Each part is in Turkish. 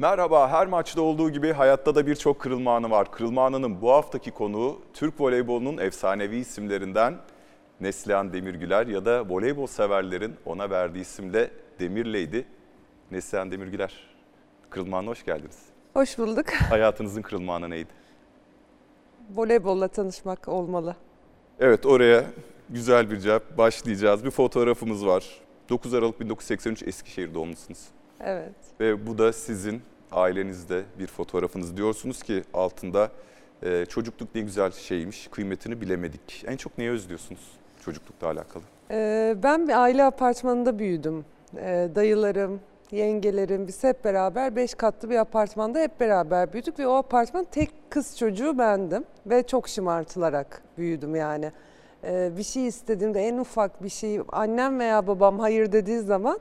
Merhaba, her maçta olduğu gibi hayatta da birçok kırılma anı var. Kırılma anının bu haftaki konuğu Türk voleybolunun efsanevi isimlerinden Neslihan Demirgüler ya da voleybol severlerin ona verdiği isimle Demirleydi. Neslihan Demirgüler, kırılma anına hoş geldiniz. Hoş bulduk. Hayatınızın kırılma anı neydi? Voleybolla tanışmak olmalı. Evet, oraya güzel bir cevap başlayacağız. Bir fotoğrafımız var. 9 Aralık 1983 Eskişehir doğumlusunuz. Evet. Ve bu da sizin ailenizde bir fotoğrafınız. Diyorsunuz ki altında e, çocukluk ne güzel şeymiş, kıymetini bilemedik. En çok neyi özlüyorsunuz çocuklukla alakalı? Ee, ben bir aile apartmanında büyüdüm. Ee, dayılarım, yengelerim biz hep beraber beş katlı bir apartmanda hep beraber büyüdük ve o apartmanın tek kız çocuğu bendim ve çok şımartılarak büyüdüm yani. Ee, bir şey istediğimde en ufak bir şey annem veya babam hayır dediği zaman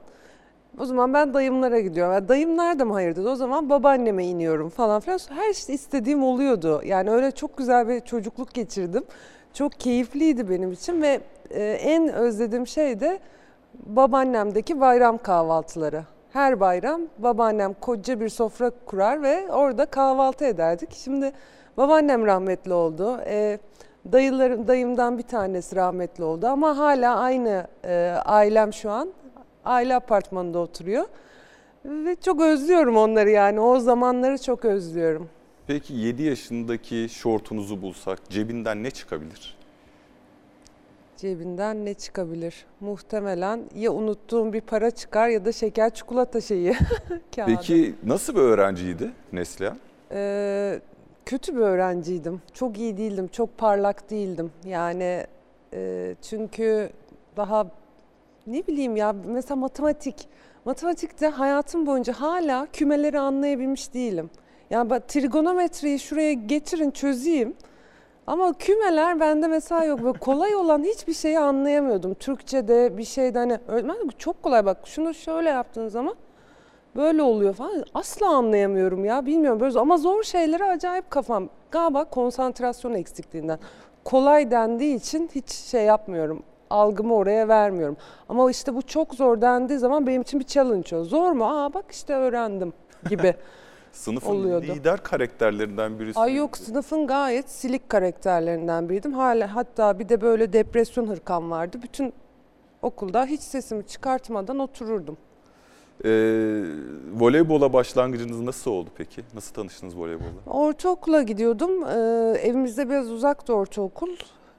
o zaman ben dayımlara gidiyorum. Yani dayım nerede mi hayır dedi? O zaman babaanneme iniyorum falan filan. Her şey istediğim oluyordu. Yani öyle çok güzel bir çocukluk geçirdim. Çok keyifliydi benim için ve e, en özlediğim şey de babaannemdeki bayram kahvaltıları. Her bayram babaannem koca bir sofra kurar ve orada kahvaltı ederdik. Şimdi babaannem rahmetli oldu. E, dayılarım, dayımdan bir tanesi rahmetli oldu ama hala aynı e, ailem şu an aile apartmanında oturuyor. Ve çok özlüyorum onları yani. O zamanları çok özlüyorum. Peki 7 yaşındaki şortunuzu bulsak cebinden ne çıkabilir? Cebinden ne çıkabilir? Muhtemelen ya unuttuğum bir para çıkar ya da şeker çikolata şeyi. kağıdı. Peki nasıl bir öğrenciydi Neslihan? Ee, kötü bir öğrenciydim. Çok iyi değildim, çok parlak değildim. Yani e, çünkü daha ne bileyim ya mesela matematik. Matematikte hayatım boyunca hala kümeleri anlayabilmiş değilim. Yani bak trigonometriyi şuraya getirin çözeyim. Ama kümeler bende mesela yok. Böyle kolay olan hiçbir şeyi anlayamıyordum. Türkçe'de bir şeyde hani öğretmen çok kolay bak şunu şöyle yaptığın zaman böyle oluyor falan. Asla anlayamıyorum ya bilmiyorum böyle ama zor şeylere acayip kafam. Galiba konsantrasyon eksikliğinden. Kolay dendiği için hiç şey yapmıyorum. Algımı oraya vermiyorum. Ama işte bu çok zor dendiği zaman benim için bir challenge o. Zor mu? Aa bak işte öğrendim gibi. Sınıfın Oluyordu. lider karakterlerinden birisi. Ay yok sınıfın gayet silik karakterlerinden biriydim. Hala hatta bir de böyle depresyon hırkam vardı. Bütün okulda hiç sesimi çıkartmadan otururdum. Ee, voleybola başlangıcınız nasıl oldu peki? Nasıl tanıştınız voleybolla? Ortaokula gidiyordum. Ee, evimizde biraz uzaktı ortaokul.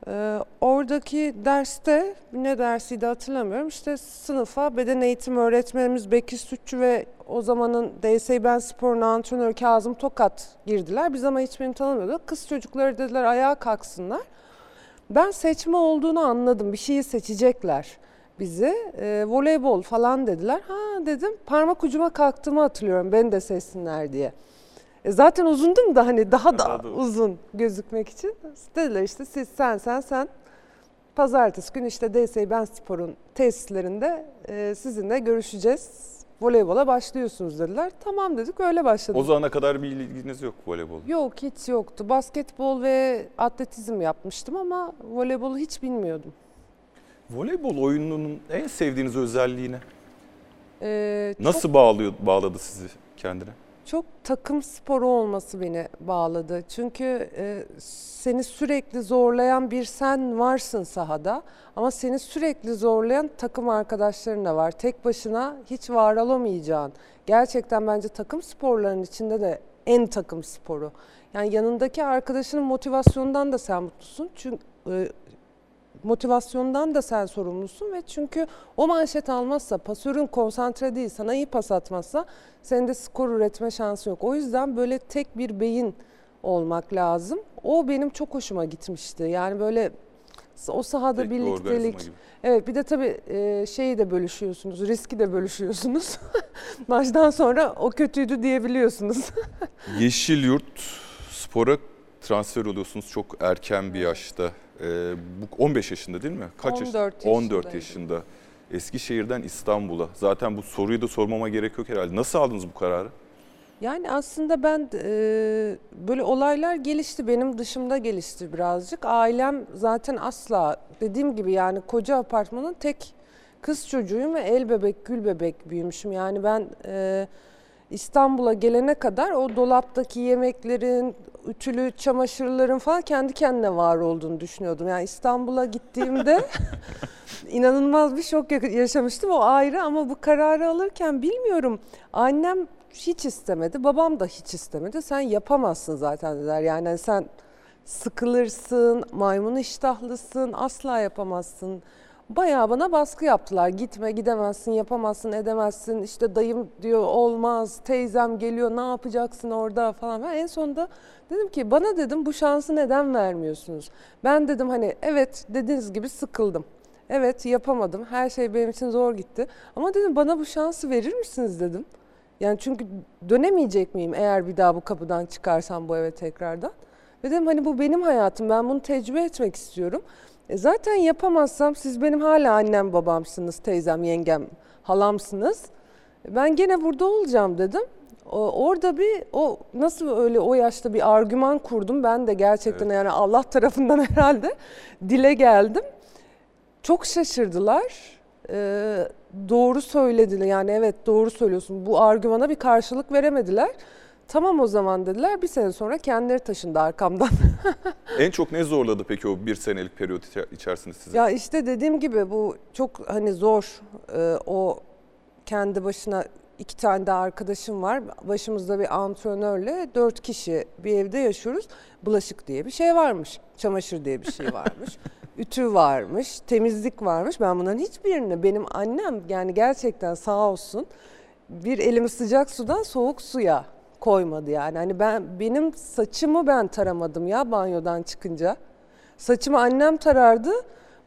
Ee, oradaki derste ne dersiydi hatırlamıyorum. İşte sınıfa beden eğitim öğretmenimiz Bekir Sütçü ve o zamanın DS Ben Spor'un antrenörü Kazım Tokat girdiler. Biz ama hiçbirini tanımıyorduk. Kız çocukları dediler ayağa kalksınlar. Ben seçme olduğunu anladım. Bir şeyi seçecekler bizi. Ee, voleybol falan dediler. Ha dedim parmak ucuma kalktığımı hatırlıyorum beni de seçsinler diye. E zaten uzundum da hani daha da uzun. gözükmek için. Dediler işte siz sen sen sen pazartesi günü işte DS Ben Spor'un tesislerinde e, sizinle görüşeceğiz. Voleybola başlıyorsunuz dediler. Tamam dedik öyle başladık. O zamana kadar bir ilginiz yok voleybol. Yok hiç yoktu. Basketbol ve atletizm yapmıştım ama voleybolu hiç bilmiyordum. Voleybol oyununun en sevdiğiniz özelliği ne? Ee, çok- Nasıl bağlıyor, bağladı sizi kendine? Çok takım sporu olması beni bağladı. Çünkü e, seni sürekli zorlayan bir sen varsın sahada ama seni sürekli zorlayan takım arkadaşların da var. Tek başına hiç var olamayacağın. Gerçekten bence takım sporlarının içinde de en takım sporu. Yani yanındaki arkadaşının motivasyonundan da sen mutlusun. Çünkü e, motivasyondan da sen sorumlusun ve çünkü o manşet almazsa, pasörün konsantre değil, sana iyi pas atmazsa senin de skor üretme şansı yok. O yüzden böyle tek bir beyin olmak lazım. O benim çok hoşuma gitmişti. Yani böyle o sahada Tek birliktelik. Evet bir de tabii e, şeyi de bölüşüyorsunuz, riski de bölüşüyorsunuz. Maçtan sonra o kötüydü diyebiliyorsunuz. Yeşil Yurt Spor'a transfer oluyorsunuz çok erken bir yaşta. Ee, bu 15 yaşında değil mi? Kaç yaş- 14 14 yaşındaydım. yaşında. Eskişehir'den İstanbul'a. Zaten bu soruyu da sormama gerek yok herhalde. Nasıl aldınız bu kararı? Yani aslında ben e, böyle olaylar gelişti benim dışımda gelişti birazcık. Ailem zaten asla dediğim gibi yani koca apartmanın tek kız çocuğuyum ve el bebek gül bebek büyümüşüm. Yani ben e, İstanbul'a gelene kadar o dolaptaki yemeklerin, ütülü çamaşırların falan kendi kendine var olduğunu düşünüyordum. Yani İstanbul'a gittiğimde inanılmaz bir şok ya- yaşamıştım. O ayrı ama bu kararı alırken bilmiyorum. Annem hiç istemedi babam da hiç istemedi. Sen yapamazsın zaten dediler. Yani sen sıkılırsın maymun iştahlısın asla yapamazsın bayağı bana baskı yaptılar gitme gidemezsin yapamazsın edemezsin işte dayım diyor olmaz teyzem geliyor ne yapacaksın orada falan ben en sonunda dedim ki bana dedim bu şansı neden vermiyorsunuz ben dedim hani evet dediğiniz gibi sıkıldım Evet yapamadım. Her şey benim için zor gitti. Ama dedim bana bu şansı verir misiniz dedim. Yani çünkü dönemeyecek miyim eğer bir daha bu kapıdan çıkarsam bu eve tekrardan. Ve dedim hani bu benim hayatım. Ben bunu tecrübe etmek istiyorum. E zaten yapamazsam siz benim hala annem babamsınız, teyzem, yengem, halamsınız. E Ben gene burada olacağım dedim. Orada bir o nasıl öyle o yaşta bir argüman kurdum. Ben de gerçekten yani Allah tarafından herhalde dile geldim. Çok şaşırdılar. Ee, doğru söylediler. Yani evet doğru söylüyorsun. Bu argümana bir karşılık veremediler. Tamam o zaman dediler. Bir sene sonra kendileri taşındı arkamdan. En çok ne zorladı peki o bir senelik periyot içe- içerisinde sizi? ya işte dediğim gibi bu çok hani zor. Ee, o kendi başına iki tane de arkadaşım var. Başımızda bir antrenörle dört kişi bir evde yaşıyoruz. Bulaşık diye bir şey varmış. Çamaşır diye bir şey varmış. Ütü varmış, temizlik varmış. Ben bunların hiçbirini benim annem yani gerçekten sağ olsun bir elimi sıcak sudan soğuk suya koymadı yani. Hani ben benim saçımı ben taramadım ya banyodan çıkınca. Saçımı annem tarardı.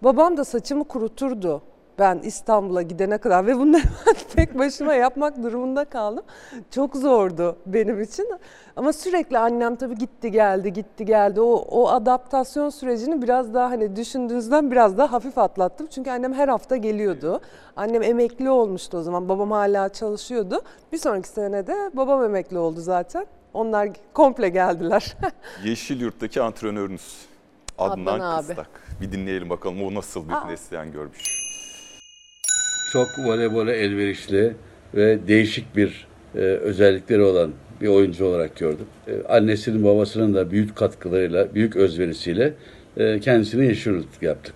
Babam da saçımı kuruturdu. Ben İstanbul'a gidene kadar ve bunları ben tek başıma yapmak durumunda kaldım. Çok zordu benim için. Ama sürekli annem tabii gitti geldi gitti geldi. O, o adaptasyon sürecini biraz daha hani düşündüğünüzden biraz daha hafif atlattım. Çünkü annem her hafta geliyordu. Annem emekli olmuştu o zaman. Babam hala çalışıyordu. Bir sonraki sene de babam emekli oldu zaten. Onlar komple geldiler. Yeşil Yurt'taki antrenörünüz Adnan, Adnan abi. Kıstak. Bir dinleyelim bakalım o nasıl bir Aa. Neslihan görmüş. Çok voleybola elverişli ve değişik bir e, özellikleri olan bir oyuncu olarak gördüm. E, annesinin babasının da büyük katkılarıyla, büyük özverisiyle e, kendisini yeşil yaptık.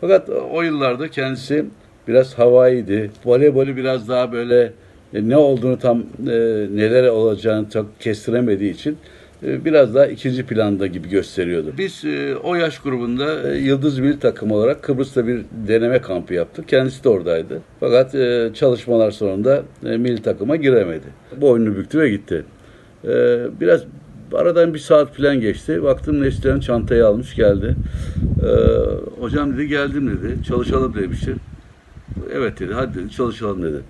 Fakat o yıllarda kendisi biraz havaiydi. Voleybolu biraz daha böyle e, ne olduğunu tam e, neler olacağını çok kestiremediği için biraz daha ikinci planda gibi gösteriyordu. Biz e, o yaş grubunda e, Yıldız Milli Takım olarak Kıbrıs'ta bir deneme kampı yaptık. Kendisi de oradaydı. Fakat e, çalışmalar sonunda milli takıma giremedi. Boynunu büktü ve gitti. Biraz aradan bir saat falan geçti. Baktım Neslihan çantayı almış geldi. Hocam dedi geldim dedi. Çalışalım demişti. Evet dedi hadi dedi çalışalım dedi.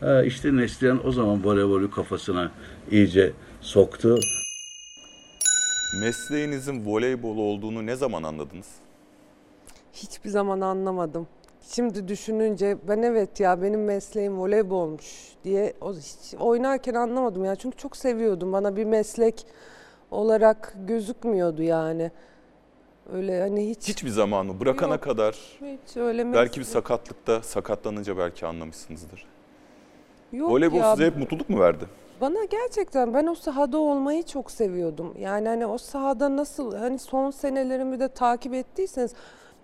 Ha, işte Neslihan o zaman voleybolu kafasına iyice soktu. Mesleğinizin voleybol olduğunu ne zaman anladınız? Hiçbir zaman anlamadım. Şimdi düşününce ben evet ya benim mesleğim voleybolmuş diye o hiç oynarken anlamadım ya. Çünkü çok seviyordum. Bana bir meslek olarak gözükmüyordu yani. Öyle hani hiç Hiçbir zaman mı? Bırakana Yok. kadar hiç öyle mes- belki bir sakatlıkta sakatlanınca belki anlamışsınızdır. Yok Voleybol ya. size hep mutluluk mu verdi? Bana gerçekten ben o sahada olmayı çok seviyordum. Yani hani o sahada nasıl hani son senelerimi de takip ettiyseniz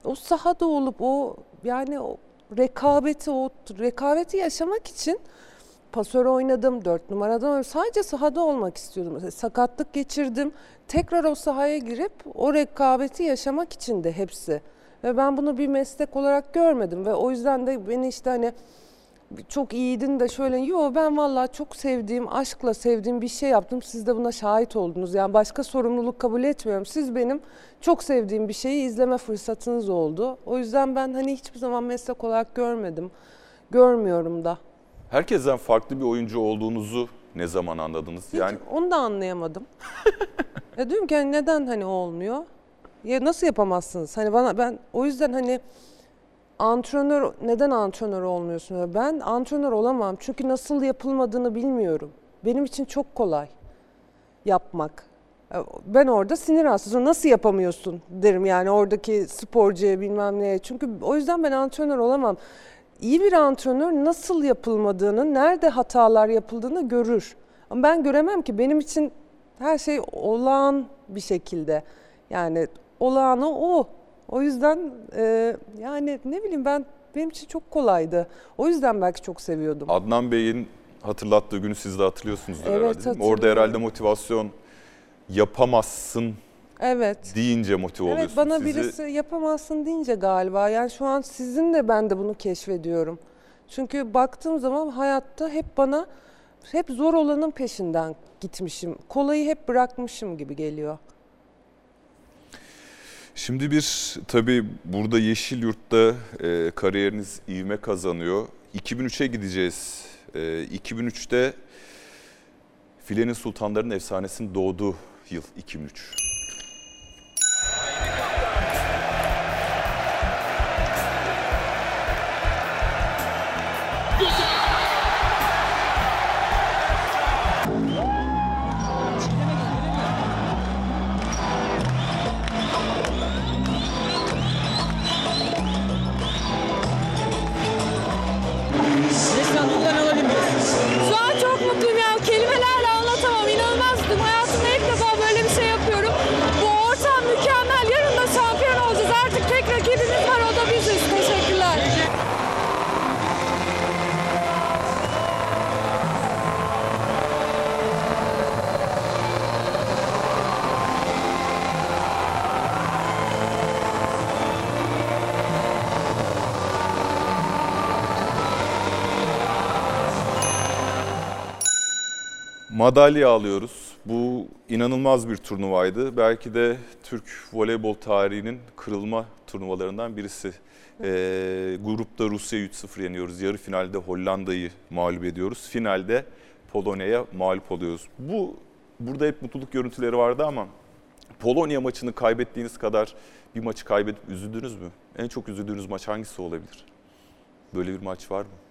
o sahada olup o yani o rekabeti o rekabeti yaşamak için pasör oynadım, dört numaradan oynadım. Sadece sahada olmak istiyordum. Mesela sakatlık geçirdim. Tekrar o sahaya girip o rekabeti yaşamak için de hepsi. Ve ben bunu bir meslek olarak görmedim ve o yüzden de beni işte hani çok iyiydin de şöyle yo ben vallahi çok sevdiğim aşkla sevdiğim bir şey yaptım. Siz de buna şahit oldunuz. Yani başka sorumluluk kabul etmiyorum. Siz benim çok sevdiğim bir şeyi izleme fırsatınız oldu. O yüzden ben hani hiçbir zaman meslek olarak görmedim. Görmüyorum da. Herkesten farklı bir oyuncu olduğunuzu ne zaman anladınız? Hiç Yani onu da anlayamadım. Ya diyorum ki hani neden hani olmuyor? Ya nasıl yapamazsınız? Hani bana ben o yüzden hani antrenör neden antrenör olmuyorsun? Ben antrenör olamam çünkü nasıl yapılmadığını bilmiyorum. Benim için çok kolay yapmak. Ben orada sinir hastası. Nasıl yapamıyorsun derim yani oradaki sporcuya bilmem neye. Çünkü o yüzden ben antrenör olamam. İyi bir antrenör nasıl yapılmadığını, nerede hatalar yapıldığını görür. Ama ben göremem ki benim için her şey olağan bir şekilde. Yani olağanı o. O yüzden e, yani ne bileyim ben benim için çok kolaydı. O yüzden belki çok seviyordum. Adnan Bey'in hatırlattığı günü siz de hatırlıyorsunuzdur Evet, herhalde. değil mi? Orada herhalde motivasyon yapamazsın Evet. deyince motive Evet oluyorsunuz. bana Sizi- birisi yapamazsın deyince galiba yani şu an sizinle ben de bunu keşfediyorum. Çünkü baktığım zaman hayatta hep bana hep zor olanın peşinden gitmişim. Kolayı hep bırakmışım gibi geliyor. Şimdi bir tabii burada Yeşilyurt'ta e, kariyeriniz ivme kazanıyor. 2003'e gideceğiz. E, 2003'te Filenin Sultanların efsanesinin doğduğu yıl 2003. Neslihan Madalya alıyoruz. Bu inanılmaz bir turnuvaydı. Belki de Türk voleybol tarihinin kırılma turnuvalarından birisi. Ee, grupta Rusya'yı 3-0 yeniyoruz. Yarı finalde Hollanda'yı mağlup ediyoruz. Finalde Polonya'ya mağlup oluyoruz. Bu burada hep mutluluk görüntüleri vardı ama Polonya maçını kaybettiğiniz kadar bir maçı kaybedip üzüldünüz mü? En çok üzüldüğünüz maç hangisi olabilir? Böyle bir maç var mı?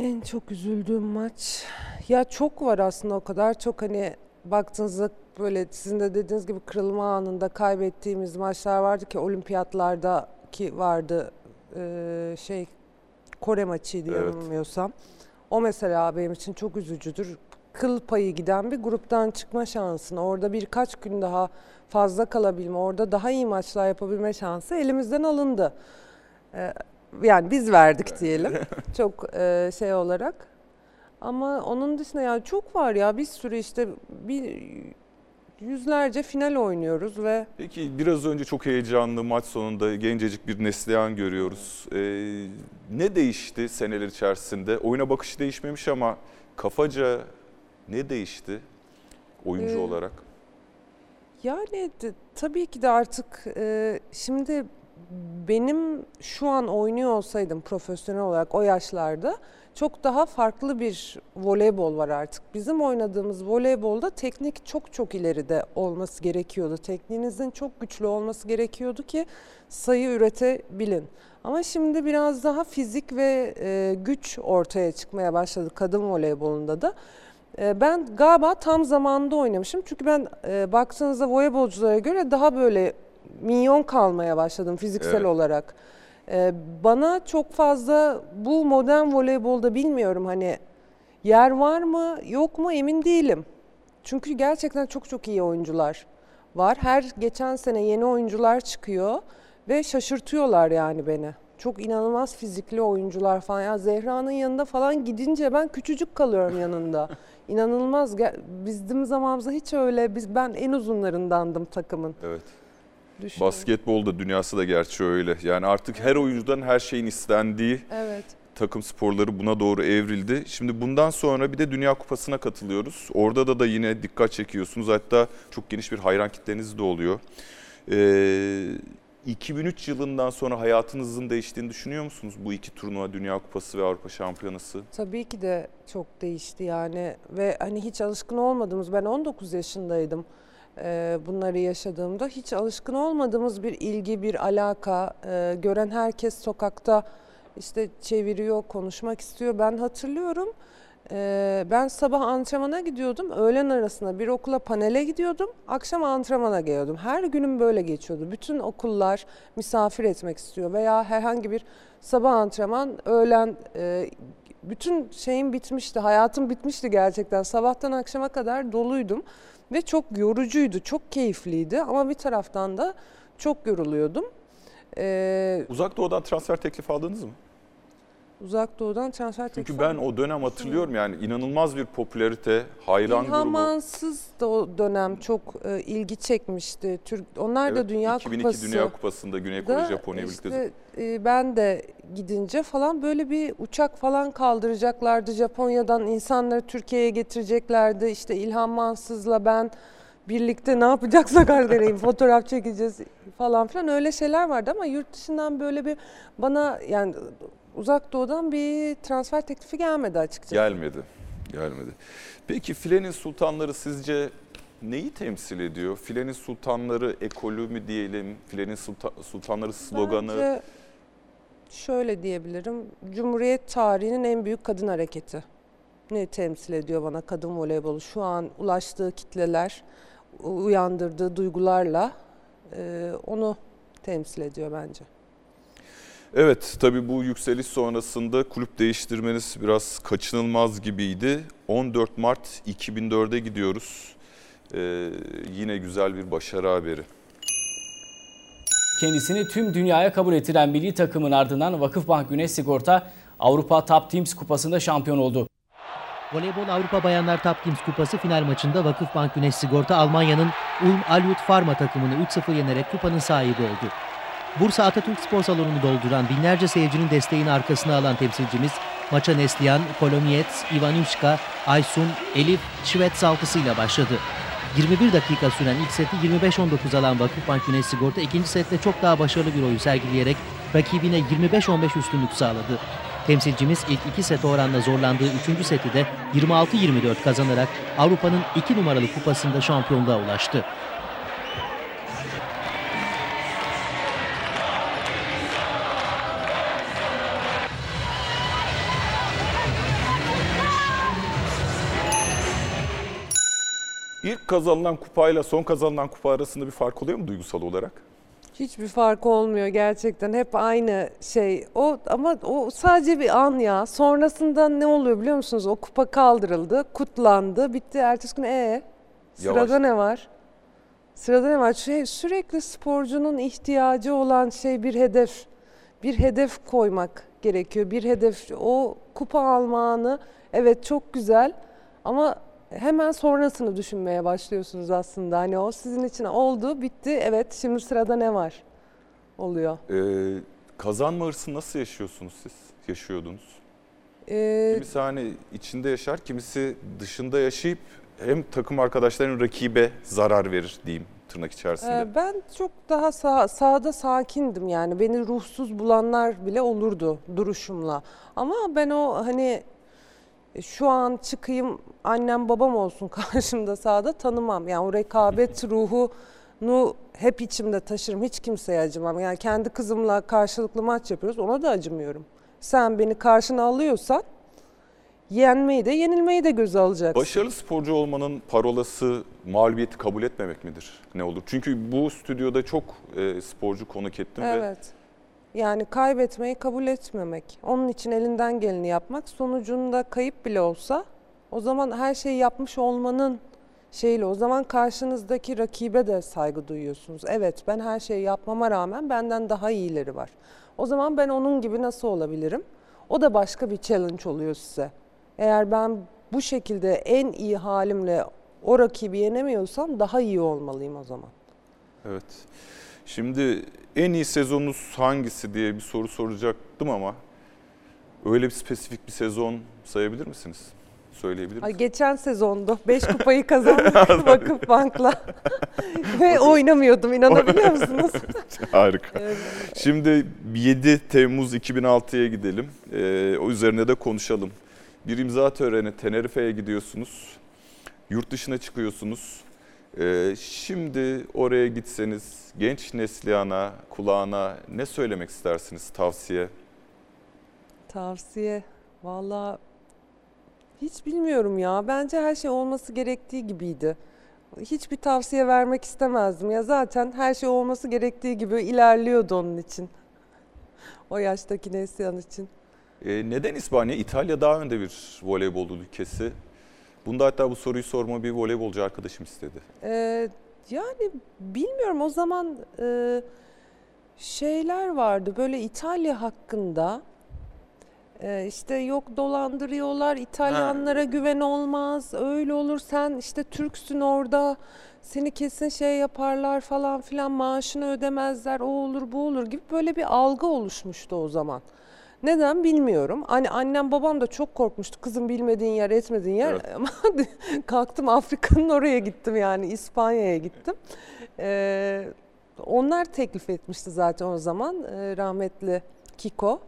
En çok üzüldüğüm maç ya çok var aslında o kadar çok hani baktığınızda böyle sizin de dediğiniz gibi kırılma anında kaybettiğimiz maçlar vardı ki olimpiyatlarda ki vardı Ee, şey Kore maçıydı Evet. yanılmıyorsam. O mesela benim için çok üzücüdür. Kıl payı giden bir gruptan çıkma şansını orada birkaç gün daha fazla kalabilme, orada daha iyi maçlar yapabilme şansı elimizden alındı. Ee, yani biz verdik diyelim. çok e, şey olarak. Ama onun dışında yani çok var ya bir sürü işte bir yüzlerce final oynuyoruz ve Peki biraz önce çok heyecanlı maç sonunda gencecik bir Neslihan görüyoruz. Ee, ne değişti seneler içerisinde? Oyuna bakışı değişmemiş ama kafaca ne değişti oyuncu Ee, olarak? Yani de- tabii ki de artık e, şimdi benim şu an oynuyor olsaydım profesyonel olarak o yaşlarda çok daha farklı bir voleybol var artık. Bizim oynadığımız voleybolda teknik çok çok ileride olması gerekiyordu. Tekniğinizin çok güçlü olması gerekiyordu ki sayı üretebilin. Ama şimdi biraz daha fizik ve e, güç ortaya çıkmaya başladı kadın voleybolunda da. E, Ben galiba tam zamanında oynamışım. Çünkü ben e, baktığınızda voleybolculara göre daha böyle minyon kalmaya başladım fiziksel Evet. olarak. E, Bana çok fazla bu modern voleybolda bilmiyorum hani yer var mı yok mu emin değilim. Çünkü gerçekten çok çok iyi oyuncular var. Her geçen sene yeni oyuncular çıkıyor ve şaşırtıyorlar yani beni. Çok inanılmaz fizikli oyuncular falan. Ya Zehra'nın yanında falan gidince ben küçücük kalıyorum yanında. İnanılmaz. Bizim zamanımızda hiç öyle. Biz ben en uzunlarındandım takımın. Evet. Düşünün. Basketbolda dünyası da gerçi öyle. Yani artık her oyuncudan her şeyin istendiği Evet. takım sporları buna doğru evrildi. Şimdi bundan sonra bir de Dünya Kupası'na katılıyoruz. Orada da da yine dikkat çekiyorsunuz. Hatta çok geniş bir hayran kitleniz de oluyor. Ee, 2003 yılından sonra hayatınızın değiştiğini düşünüyor musunuz? Bu iki turnuva Dünya Kupası ve Avrupa Şampiyonası. Tabii ki de çok değişti yani ve hani hiç alışkın olmadığımız ben 19 yaşındaydım bunları yaşadığımda hiç alışkın olmadığımız bir ilgi bir alaka e, gören herkes sokakta işte çeviriyor konuşmak istiyor ben hatırlıyorum e, ben sabah antrenmana gidiyordum öğlen arasında bir okula panele gidiyordum akşam antrenmana geliyordum her günüm böyle geçiyordu bütün okullar misafir etmek istiyor veya herhangi bir sabah antrenman öğlen e, bütün şeyim bitmişti. Hayatım bitmişti gerçekten. Sabahtan akşama kadar doluydum ve çok yorucuydu. Çok keyifliydi ama bir taraftan da çok yoruluyordum. Ee, Uzak Doğu'dan transfer teklifi aldınız mı? Uzak doğudan transfer Çünkü teklifi ben o dönem hatırlıyorum yani inanılmaz bir popülarite, hayran İlhan grubu. Mansız da o dönem çok e, ilgi çekmişti. Türk onlar da Evet, Dünya 2002 Kupası. Dünya Kupası'nda Güney Kore da Japonya birlikte. işte, e, ben de gidince falan böyle bir uçak falan kaldıracaklardı Japonya'dan insanları Türkiye'ye getireceklerdi. İşte İlhan Mansız'la ben birlikte ne yapacaksak deneyim fotoğraf çekeceğiz falan filan öyle şeyler vardı ama yurt dışından böyle bir bana yani uzak doğudan bir transfer teklifi gelmedi açıkçası. Gelmedi. Gelmedi. Peki Filenin Sultanları sizce neyi temsil ediyor? Filenin Sultanları ekolü mü diyelim? Filenin Sulta- Sultanları sloganı. Bence şöyle diyebilirim. Cumhuriyet tarihinin en büyük kadın hareketi. Ne temsil ediyor bana kadın voleybolu? Şu an ulaştığı kitleler, uyandırdığı duygularla onu temsil ediyor bence. Evet tabii bu yükseliş sonrasında kulüp değiştirmeniz biraz kaçınılmaz gibiydi. 14 Mart 2004'e gidiyoruz. Ee, yine güzel bir başarı haberi. Kendisini tüm dünyaya kabul ettiren milli takımın ardından Vakıfbank Güneş Sigorta Avrupa Top Teams Kupası'nda şampiyon oldu. Voleybol Avrupa Bayanlar Top Teams Kupası final maçında Vakıfbank Güneş Sigorta Almanya'nın Ulm Alyut Pharma takımını 3-0 yenerek kupanın sahibi oldu. Bursa Atatürk Spor Salonu'nu dolduran binlerce seyircinin desteğini arkasına alan temsilcimiz maça Neslihan, Kolomiyets, Ivanuşka, Aysun, Elif, Şivet alkısıyla başladı. 21 dakika süren ilk seti 25-19 alan Vakıfbank Güneş Sigorta ikinci sette çok daha başarılı bir oyun sergileyerek rakibine 25-15 üstünlük sağladı. Temsilcimiz ilk iki set oranla zorlandığı üçüncü seti de 26-24 kazanarak Avrupa'nın iki numaralı kupasında şampiyonluğa ulaştı. İlk kazanılan kupayla son kazanılan kupa arasında bir fark oluyor mu duygusal olarak? Hiçbir fark olmuyor gerçekten. Hep aynı şey. O ama o sadece bir an ya. Sonrasında ne oluyor biliyor musunuz? O kupa kaldırıldı, kutlandı, bitti. Ertesi gün ee sırada Yavaş. ne var? Sırada ne var? Şey, sürekli sporcunun ihtiyacı olan şey bir hedef. Bir hedef koymak gerekiyor. Bir hedef. O kupa almanı evet çok güzel ama hemen sonrasını düşünmeye başlıyorsunuz aslında. Hani o sizin için oldu, bitti. Evet, şimdi sırada ne var? Oluyor. Ee, kazanma hırsını nasıl yaşıyorsunuz siz? Yaşıyordunuz. Ee, Kimisi hani içinde yaşar, kimisi dışında yaşayıp hem takım arkadaşlarının rakibe zarar verir diyeyim tırnak içerisinde. e, ben çok daha sağ, sahada sakindim yani. Beni ruhsuz bulanlar bile olurdu duruşumla. Ama ben o hani şu an çıkayım annem babam olsun karşımda sahada tanımam. Yani o rekabet ruhunu hep içimde taşırım. Hiç kimseye acımam. Yani kendi kızımla karşılıklı maç yapıyoruz. Ona da acımıyorum. Sen beni karşına alıyorsan yenmeyi de yenilmeyi de göze alacaksın. Başarılı sporcu olmanın parolası mağlubiyeti kabul etmemek midir? Ne olur? Çünkü bu stüdyoda çok e, sporcu konuk ettim ve Evet. Yani kaybetmeyi kabul etmemek. Onun için elinden geleni yapmak. Sonucunda kayıp bile olsa o zaman her şeyi yapmış olmanın şeyle o zaman karşınızdaki rakibe de saygı duyuyorsunuz. Evet ben her şeyi yapmama rağmen benden daha iyileri var. O zaman ben onun gibi nasıl olabilirim? O da başka bir challenge oluyor size. Eğer ben bu şekilde en iyi halimle o rakibi yenemiyorsam daha iyi olmalıyım o zaman. Evet. Şimdi en iyi sezonunuz hangisi diye bir soru soracaktım ama öyle bir spesifik bir sezon sayabilir misiniz? Söyleyebilir Ay misiniz? geçen sezondu. 5 kupayı kazandık Vakıfbank'la. Ve oynamıyordum inanabiliyor musunuz? Harika. Evet. Şimdi 7 Temmuz 2006'ya gidelim. Ee, o üzerine de konuşalım. Bir imza töreni Tenerife'ye gidiyorsunuz. Yurt dışına çıkıyorsunuz. Ee, şimdi oraya gitseniz genç Neslihan'a, kulağına ne söylemek istersiniz tavsiye? Tavsiye. Valla hiç bilmiyorum ya. Bence her şey olması gerektiği gibiydi. Hiçbir tavsiye vermek istemezdim. Ya zaten her şey olması gerektiği gibi ilerliyordu onun için. O yaştaki Neslihan için. E, neden İspanya? İtalya daha önde bir voleybol ülkesi. Bunda hatta bu soruyu sorma bir voleybolcu arkadaşım istedi. Ee, yani bilmiyorum o zaman e, şeyler vardı böyle İtalya hakkında e, işte yok dolandırıyorlar İtalyanlara güven olmaz öyle olur sen işte Türksün orada seni kesin şey yaparlar falan filan maaşını ödemezler o olur bu olur gibi böyle bir algı oluşmuştu o zaman. Neden bilmiyorum. Hani annem babam da çok korkmuştu. Kızım bilmediğin yer etmediğin yer. Evet. Ama kalktım Afrika'nın oraya gittim yani İspanya'ya gittim. Ee, onlar teklif etmişti zaten o zaman Ee, rahmetli Kiko.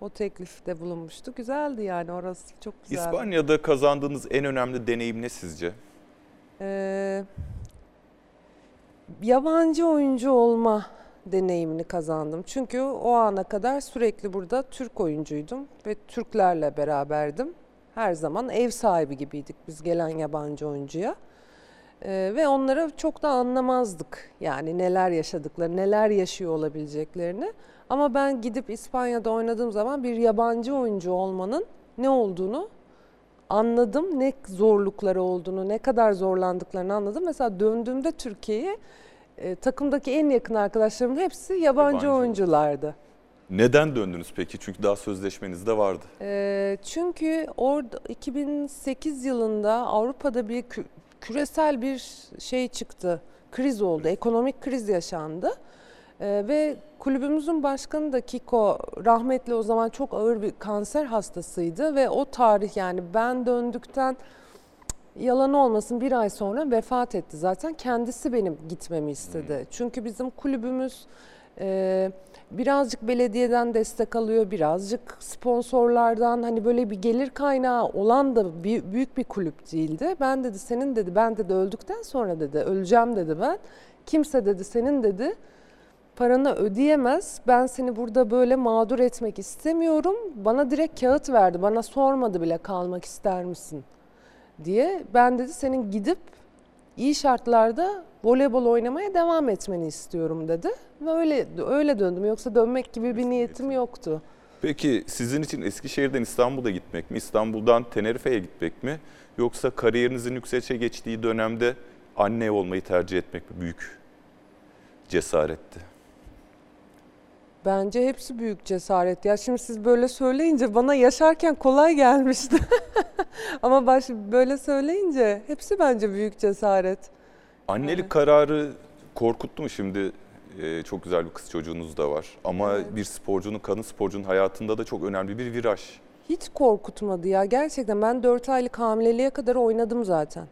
O teklifte bulunmuştu. Güzeldi yani orası çok güzeldi. İspanya'da kazandığınız en önemli deneyim ne sizce? Ee, yabancı oyuncu olma deneyimini kazandım. Çünkü o ana kadar sürekli burada Türk oyuncuydum ve Türklerle beraberdim. Her zaman ev sahibi gibiydik biz gelen yabancı oyuncuya. Ee, ve onlara çok da anlamazdık. Yani neler yaşadıkları, neler yaşıyor olabileceklerini. Ama ben gidip İspanya'da oynadığım zaman bir yabancı oyuncu olmanın ne olduğunu anladım. Ne zorlukları olduğunu, ne kadar zorlandıklarını anladım. Mesela döndüğümde Türkiye'ye e, takımdaki en yakın arkadaşlarımın hepsi yabancı, Yabancı. oyunculardı. Neden döndünüz peki? Çünkü daha sözleşmeniz de vardı. E, çünkü orada 2008 yılında Avrupa'da bir kü- küresel bir şey çıktı. Kriz oldu. Ekonomik kriz yaşandı. E, ve kulübümüzün başkanı da Kiko rahmetli o zaman çok ağır bir kanser hastasıydı ve o tarih yani ben döndükten yalan olmasın bir ay sonra vefat etti zaten. Kendisi benim gitmemi istedi. Çünkü bizim kulübümüz e, birazcık belediyeden destek alıyor, birazcık sponsorlardan hani böyle bir gelir kaynağı olan da bir, büyük bir kulüp değildi. Ben dedi senin dedi ben dedi öldükten sonra dedi öleceğim dedi ben. Kimse dedi senin dedi paranı ödeyemez. Ben seni burada böyle mağdur etmek istemiyorum. Bana direkt kağıt verdi. Bana sormadı bile kalmak ister misin diye. Ben dedi senin gidip iyi şartlarda voleybol oynamaya devam etmeni istiyorum dedi. Ve öyle öyle döndüm. Yoksa dönmek gibi bir niyetim yoktu. Peki sizin için Eskişehir'den İstanbul'a gitmek mi? İstanbul'dan Tenerife'ye gitmek mi? Yoksa kariyerinizin yükselişe geçtiği dönemde anne olmayı tercih etmek mi? Büyük cesaretti. Bence hepsi büyük cesaret. Ya şimdi siz böyle söyleyince bana yaşarken kolay gelmişti. Ama baş böyle söyleyince hepsi bence büyük cesaret. Annelik kararı korkuttu mu şimdi? Ee, çok güzel bir kız çocuğunuz da var. Ama bir sporcunun, kadın sporcunun hayatında da çok önemli bir viraj. Hiç korkutmadı ya gerçekten. Ben 4 aylık hamileliğe kadar oynadım zaten.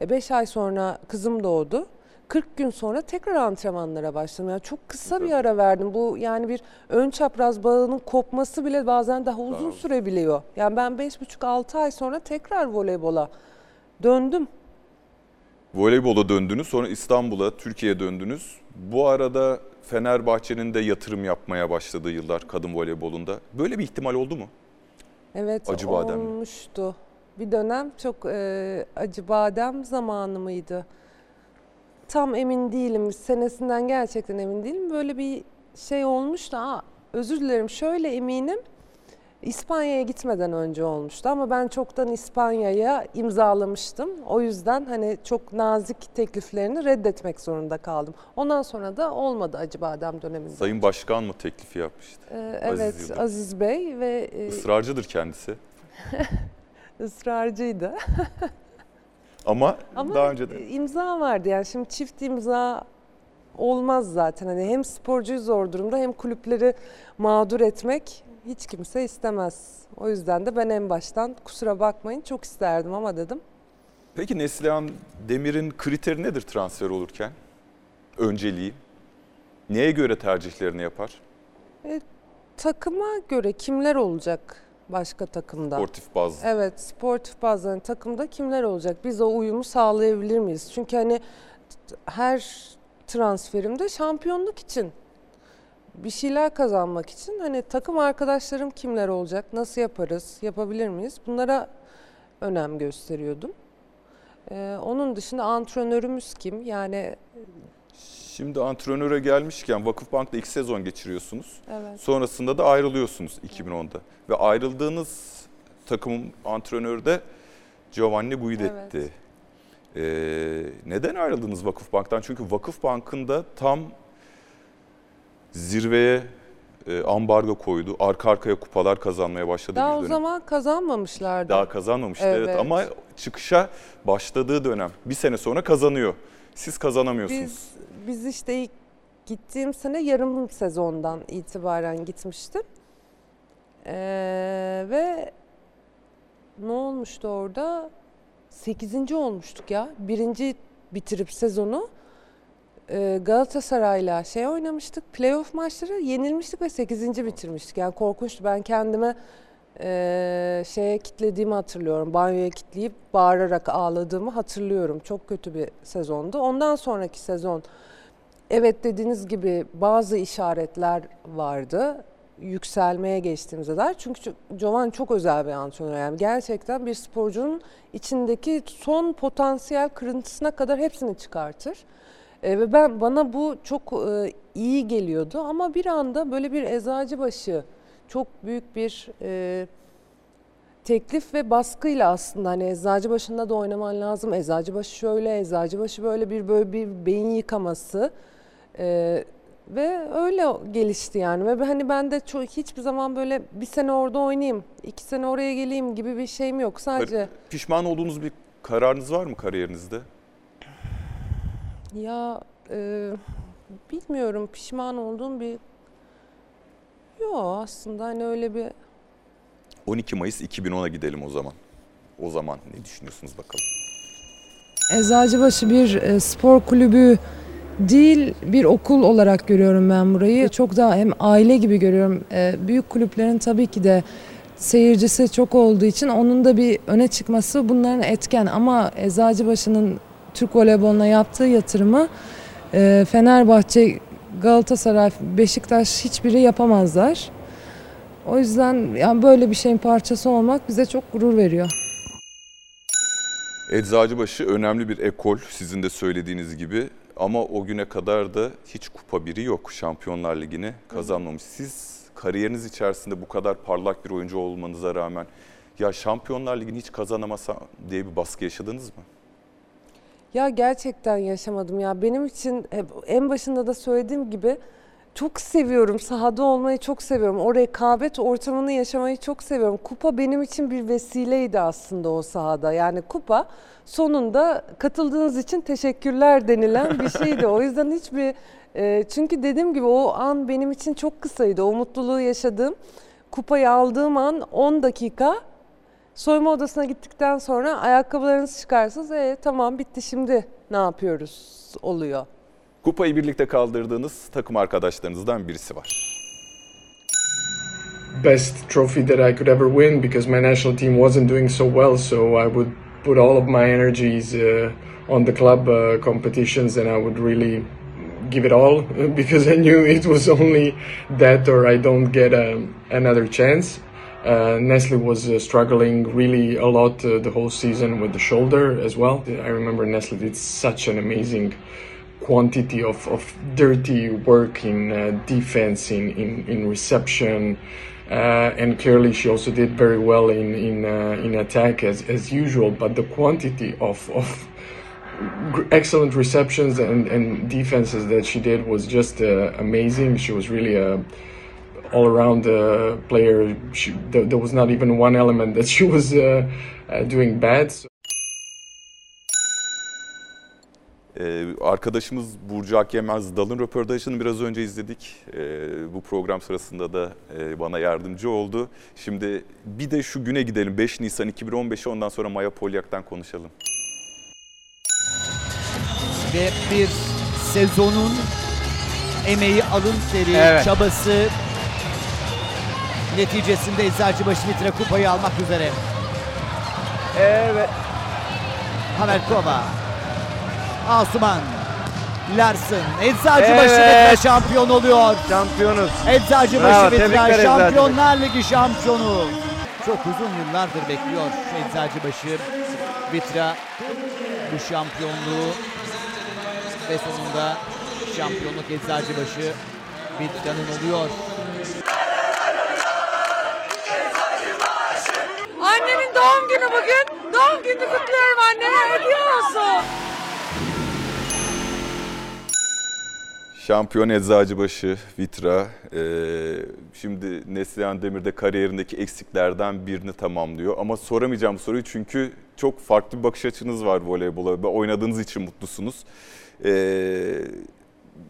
5 ay sonra kızım doğdu. 40 gün sonra tekrar antrenmanlara başladım. Yani çok kısa bir ara verdim. Bu yani bir ön çapraz bağının kopması bile bazen daha uzun sürebiliyor. Yani ben 5,5-6 ay sonra tekrar voleybola döndüm. Voleybola döndünüz, sonra İstanbul'a, Türkiye'ye döndünüz. Bu arada Fenerbahçe'nin de yatırım yapmaya başladığı yıllar kadın voleybolunda. Böyle bir ihtimal oldu mu? Evet Acı badem mi? olmuştu. Bir dönem çok e, acı badem zamanı mıydı? Tam emin değilim. Senesinden gerçekten emin değilim. Böyle bir şey olmuştu. Aa, özür dilerim şöyle eminim. İspanya'ya gitmeden önce olmuştu ama ben çoktan İspanya'ya imzalamıştım. O yüzden hani çok nazik tekliflerini reddetmek zorunda kaldım. Ondan sonra da olmadı Acıbadem döneminde. Sayın Başkan mı teklifi yapmıştı? Ee, Aziz evet Yıldırım. Aziz Bey ve e, Israrcıdır kendisi. ısrarcıydı. Ama, Ama daha önce de e, imza vardı yani şimdi çift imza olmaz zaten. Hani hem sporcuyu zor durumda hem kulüpleri mağdur etmek hiç kimse istemez. O yüzden de ben en baştan kusura bakmayın çok isterdim ama dedim. Peki Neslihan Demir'in kriteri nedir transfer olurken? Önceliği. Neye göre tercihlerini yapar? Takıma göre kimler olacak başka takımda? Sportif bazlı. Evet, sportif bazen takımda kimler olacak? Biz o uyumu sağlayabilir miyiz? Çünkü hani her transferimde şampiyonluk için bir şeyler kazanmak için hani takım arkadaşlarım kimler olacak? Nasıl yaparız? Yapabilir miyiz? Bunlara önem gösteriyordum. Ee, onun dışında antrenörümüz kim? Yani Şimdi antrenöre gelmişken Vakıfbank'ta iki sezon geçiriyorsunuz. Evet. Sonrasında da ayrılıyorsunuz 2010'da. Ve ayrıldığınız takımın antrenörü de Giovanni Guidetti. Ee, neden ayrıldınız Vakıfbank'tan? Çünkü Vakıfbank'ın da tam zirveye e, ambargo koydu. Arka arkaya kupalar kazanmaya başladı Daha bir o dönem. zaman kazanmamışlardı. Daha kazanmamıştı evet. Evet. ama çıkışa başladığı dönem bir sene sonra kazanıyor. Siz kazanamıyorsunuz. Biz biz işte ilk gittiğim sene yarım sezondan itibaren gitmiştim. Ee, ve ne olmuştu orada? Sekizinci olmuştuk ya. Birinci bitirip sezonu e, Galatasaray'la şey oynamıştık. Playoff maçları yenilmiştik ve sekizinci bitirmiştik. Yani korkunçtu. Ben kendime e, şeye kitlediğimi hatırlıyorum. Banyoya kitleyip bağırarak ağladığımı hatırlıyorum. Çok kötü bir sezondu. Ondan sonraki sezon evet dediğiniz gibi bazı işaretler vardı. Yükselmeye geçtiğimize dair. Çünkü Jovan çok özel bir antrenör. Yani gerçekten bir sporcunun içindeki son potansiyel kırıntısına kadar hepsini çıkartır. E, ve ben bana bu çok e, iyi geliyordu ama bir anda böyle bir eczacıbaşı çok büyük bir e, teklif ve baskıyla aslında hani eczacıbaşında da oynaman lazım. Eczacıbaşı şöyle, eczacıbaşı böyle bir böyle bir beyin yıkaması. E, ve öyle gelişti yani ve hani ben de çok hiçbir zaman böyle bir sene orada oynayayım, iki sene oraya geleyim gibi bir şeyim yok. Sadece Pişman olduğunuz bir kararınız var mı kariyerinizde? Ya e, bilmiyorum pişman olduğum bir Yok aslında hani öyle bir 12 Mayıs 2010'a gidelim o zaman. O zaman ne düşünüyorsunuz bakalım? Eczacıbaşı bir e, spor kulübü değil bir okul olarak görüyorum ben burayı. Çok daha hem aile gibi görüyorum. E, büyük kulüplerin tabii ki de seyircisi çok olduğu için onun da bir öne çıkması bunların etken. Ama Eczacıbaşı'nın Türk voleyboluna yaptığı yatırımı e, Fenerbahçe, Galatasaray, Beşiktaş hiçbiri yapamazlar. O yüzden yani böyle bir şeyin parçası olmak bize çok gurur veriyor. Eczacıbaşı önemli bir ekol sizin de söylediğiniz gibi ama o güne kadar da hiç kupa biri yok. Şampiyonlar Ligi'ni kazanmamış. Siz kariyeriniz içerisinde bu kadar parlak bir oyuncu olmanıza rağmen ya Şampiyonlar Ligi'ni hiç kazanamasa diye bir baskı yaşadınız mı? Ya gerçekten yaşamadım ya. Benim için hep en başında da söylediğim gibi çok seviyorum. Sahada olmayı çok seviyorum. O rekabet ortamını yaşamayı çok seviyorum. Kupa benim için bir vesileydi aslında o sahada. Yani kupa sonunda katıldığınız için teşekkürler denilen bir şeydi. O yüzden hiçbir e, çünkü dediğim gibi o an benim için çok kısaydı. O mutluluğu yaşadığım kupayı aldığım an 10 dakika Soyunma odasına gittikten sonra ayakkabılarınızı çıkarsınız. E, tamam bitti şimdi ne yapıyoruz oluyor. Kupayı birlikte kaldırdığınız takım arkadaşlarınızdan birisi var. best trophy that I could ever win because my national team wasn't doing so well. So I would put all of my energies uh, on the club uh, competitions and I would really give it all because I knew it was only that or I don't get um, another chance. Uh, Nestle was uh, struggling really a lot uh, the whole season with the shoulder as well. I remember Nestle did such an amazing quantity of, of dirty work in uh, defense, in, in, in reception, uh, and clearly she also did very well in in, uh, in attack as, as usual. But the quantity of, of excellent receptions and, and defenses that she did was just amazing. She was really a all around uh, player. She, there, there was not even one element that she was uh, uh, doing bad. So Ee, arkadaşımız Burcu Akyemez Dal'ın röportajını biraz önce izledik. Ee, bu program sırasında da e, bana yardımcı oldu. Şimdi bir de şu güne gidelim 5 Nisan 2015'e ondan sonra Maya Polyak'tan konuşalım. ve bir sezonun emeği, alın teri, Evet. çabası neticesinde Eczacıbaşı Mitra kupayı almak üzere. Evet. Hamelkova, Asuman, Larsen, Eczacıbaşı Evet. Mitra şampiyon oluyor. Şampiyonuz. Eczacıbaşı tebrikler Şampiyonlar Ligi şampiyonu. Çok uzun yıllardır bekliyor Eczacıbaşı Mitra bu şampiyonluğu ve sonunda şampiyonluk Eczacıbaşı Vitra'nın oluyor. Annemin doğum günü bugün. Doğum gününü kutluyorum anneme. Hediye olsun. Şampiyon Eczacıbaşı, Vitra. Ee, şimdi Neslihan Demir de kariyerindeki eksiklerden birini tamamlıyor. Ama soramayacağım soruyu çünkü çok farklı bir bakış açınız var voleybola ve oynadığınız için mutlusunuz. Ee,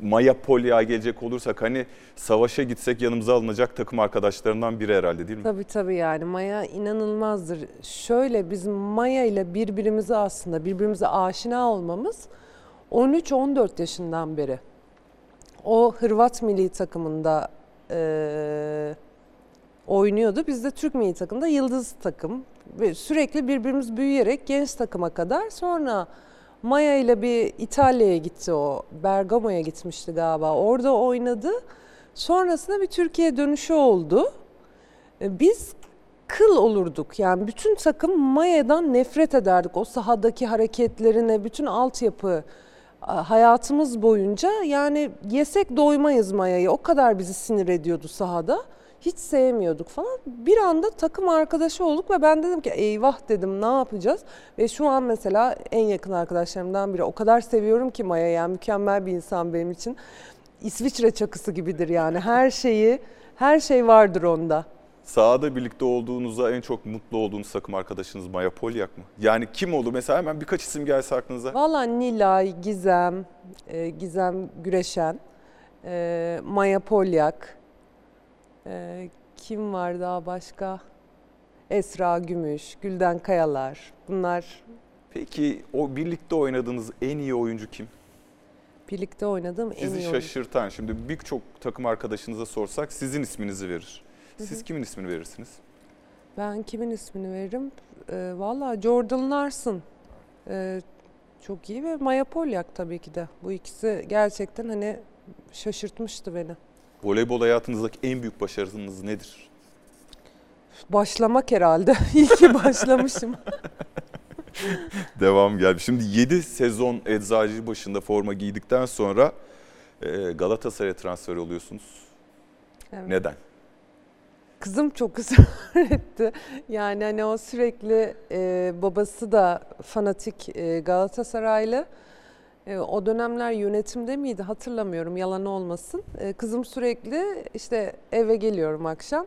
Maya Polya'ya gelecek olursak hani savaşa gitsek yanımıza alınacak takım arkadaşlarından biri herhalde değil mi? Tabii tabii yani Maya inanılmazdır. Şöyle biz Maya ile birbirimize aslında birbirimize aşina olmamız 13-14 yaşından beri. O Hırvat milli takımında eee, oynuyordu. Biz de Türk milli takımda yıldız takım. Sürekli birbirimiz büyüyerek genç takıma kadar sonra Maya ile bir İtalya'ya gitti o. Bergamo'ya gitmişti galiba. Orada oynadı. Sonrasında bir Türkiye dönüşü oldu. E, Biz kıl olurduk. Yani bütün takım Maya'dan nefret ederdik. O sahadaki hareketlerine, bütün altyapı hayatımız boyunca yani yesek doymayız Maya'yı. O kadar bizi sinir ediyordu sahada. Hiç sevmiyorduk falan. Bir anda takım arkadaşı olduk ve ben dedim ki eyvah dedim ne yapacağız? Ve şu an mesela en yakın arkadaşlarımdan biri. O kadar seviyorum ki Maya yani mükemmel bir insan benim için. İsviçre çakısı gibidir yani her şeyi, her şey vardır onda. Sahada birlikte olduğunuzda en çok mutlu olduğunuz takım arkadaşınız Maya Polyak mı? Yani kim oldu? Mesela hemen birkaç isim gelse aklınıza. Valla Nilay, Gizem, e, Gizem Güreşen, e, Maya Polyak, e, kim var daha başka? Esra Gümüş, Gülden Kayalar. Bunlar Peki o birlikte oynadığınız en iyi oyuncu kim? birlikte oynadığım en Sizi iyi oyuncu. şaşırtan, şimdi birçok takım arkadaşınıza sorsak sizin isminizi verir. Siz kimin ismini verirsiniz? Ben kimin ismini veririm? E, Valla Jordan Larson. E, çok iyi ve Maya Polyak tabii ki de. Bu ikisi gerçekten hani şaşırtmıştı beni. Voleybol hayatınızdaki en büyük başarınız nedir? Başlamak herhalde. İyi ki başlamışım. Devam geldi. Şimdi 7 sezon eczacı başında forma giydikten sonra e, Galatasaray'a transfer oluyorsunuz. Evet. Neden? Kızım çok ısrar etti. Yani hani o sürekli e, babası da fanatik e, Galatasaraylı. E, o dönemler yönetimde miydi hatırlamıyorum yalan olmasın. E, kızım sürekli işte eve geliyorum akşam.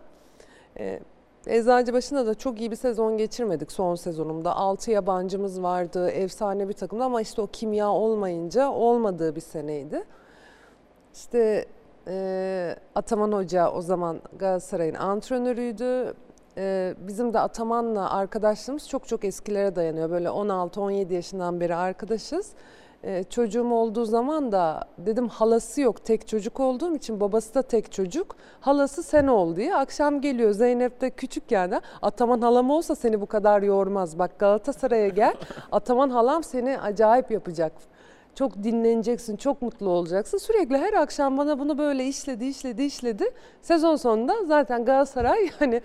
E, Eczacıbaşı'nda da çok iyi bir sezon geçirmedik son sezonumda. 6 yabancımız vardı, efsane bir takımdı ama işte o kimya olmayınca olmadığı bir seneydi. İşte e, Ataman Hoca o zaman Galatasaray'ın antrenörüydü. E, bizim de Ataman'la arkadaşlığımız çok çok eskilere dayanıyor. Böyle 16-17 yaşından beri arkadaşız. E, çocuğum olduğu zaman da dedim halası yok tek çocuk olduğum için babası da tek çocuk. Halası sen ol diye. Akşam geliyor Zeynep de küçükken de Ataman halam olsa seni bu kadar yormaz. Bak Galatasaray'a gel Ataman halam seni acayip yapacak. Çok dinleneceksin, çok mutlu olacaksın. Sürekli her akşam bana bunu böyle işledi, işledi, işledi. Sezon sonunda zaten Galatasaray yani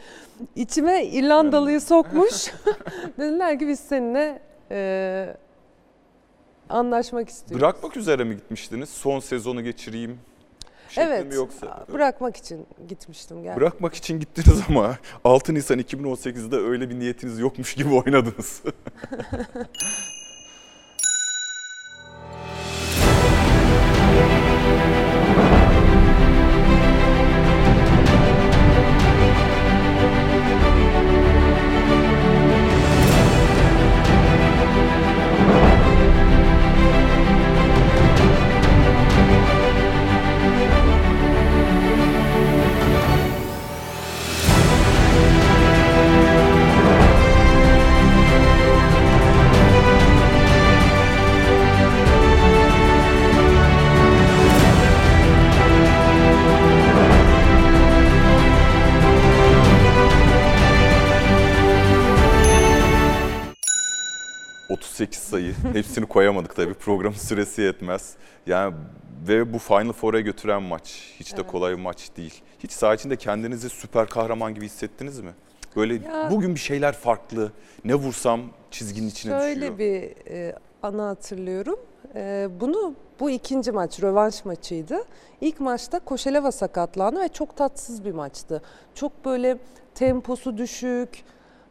içime İrlandalıyı sokmuş. Dediler ki biz seninle e, anlaşmak istiyoruz. Bırakmak üzere mi gitmiştiniz? Son sezonu geçireyim Evet, mi yoksa? bırakmak için gitmiştim gerçekten. Bırakmak için gittiniz ama 6 Nisan 2018'de öyle bir niyetiniz yokmuş gibi oynadınız. Hepsini koyamadık tabii. Programın süresi yetmez. Yani ve bu Final Four'a götüren maç. Hiç de Evet. kolay bir maç değil. Hiç saha içinde kendinizi süper kahraman gibi hissettiniz mi? Böyle Ya- bugün bir şeyler farklı. Ne vursam çizginin içine Şöyle düşüyor. bir e, anı hatırlıyorum. Ee, bunu bu ikinci maç rövanş maçıydı. İlk maçta Koşeleva sakatlandı ve çok tatsız bir maçtı. Çok böyle temposu düşük.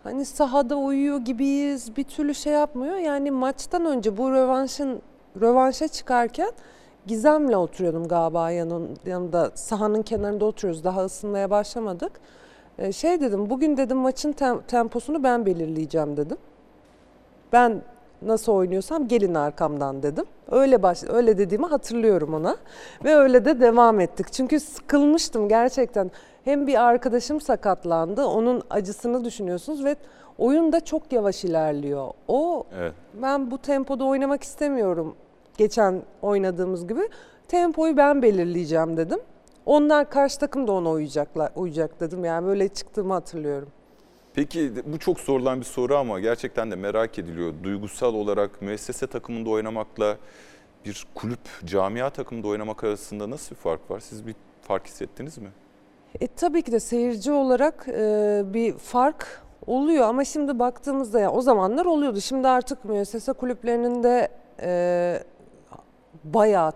Hani sahada uyuyor gibiyiz. Bir türlü şey yapmıyor. Yani maçtan önce bu rövanşın rövanşa çıkarken Gizem'le oturuyordum galiba yanın, yanında sahanın kenarında oturuyoruz. Daha ısınmaya başlamadık. Ee, şey dedim bugün dedim maçın tem- temposunu ben belirleyeceğim dedim. Ben nasıl oynuyorsam gelin arkamdan dedim. Öyle baş öyle dediğimi hatırlıyorum ona ve öyle de devam ettik. Çünkü sıkılmıştım gerçekten. Hem bir arkadaşım sakatlandı. Onun acısını düşünüyorsunuz ve oyun da çok yavaş ilerliyor. O Evet. ben bu tempoda oynamak istemiyorum. Geçen oynadığımız gibi tempoyu ben belirleyeceğim dedim. Onlar karşı takım da ona uyacaklar, uyacak dedim. Yani böyle çıktığımı hatırlıyorum. Peki bu çok sorulan bir soru ama gerçekten de merak ediliyor. Duygusal olarak müessese takımında oynamakla bir kulüp, camia takımında oynamak arasında nasıl bir fark var? Siz bir fark hissettiniz mi? E, tabii ki de seyirci olarak e, bir fark oluyor ama şimdi baktığımızda ya o zamanlar oluyordu. Şimdi artık müessese kulüplerinin de e, bayağı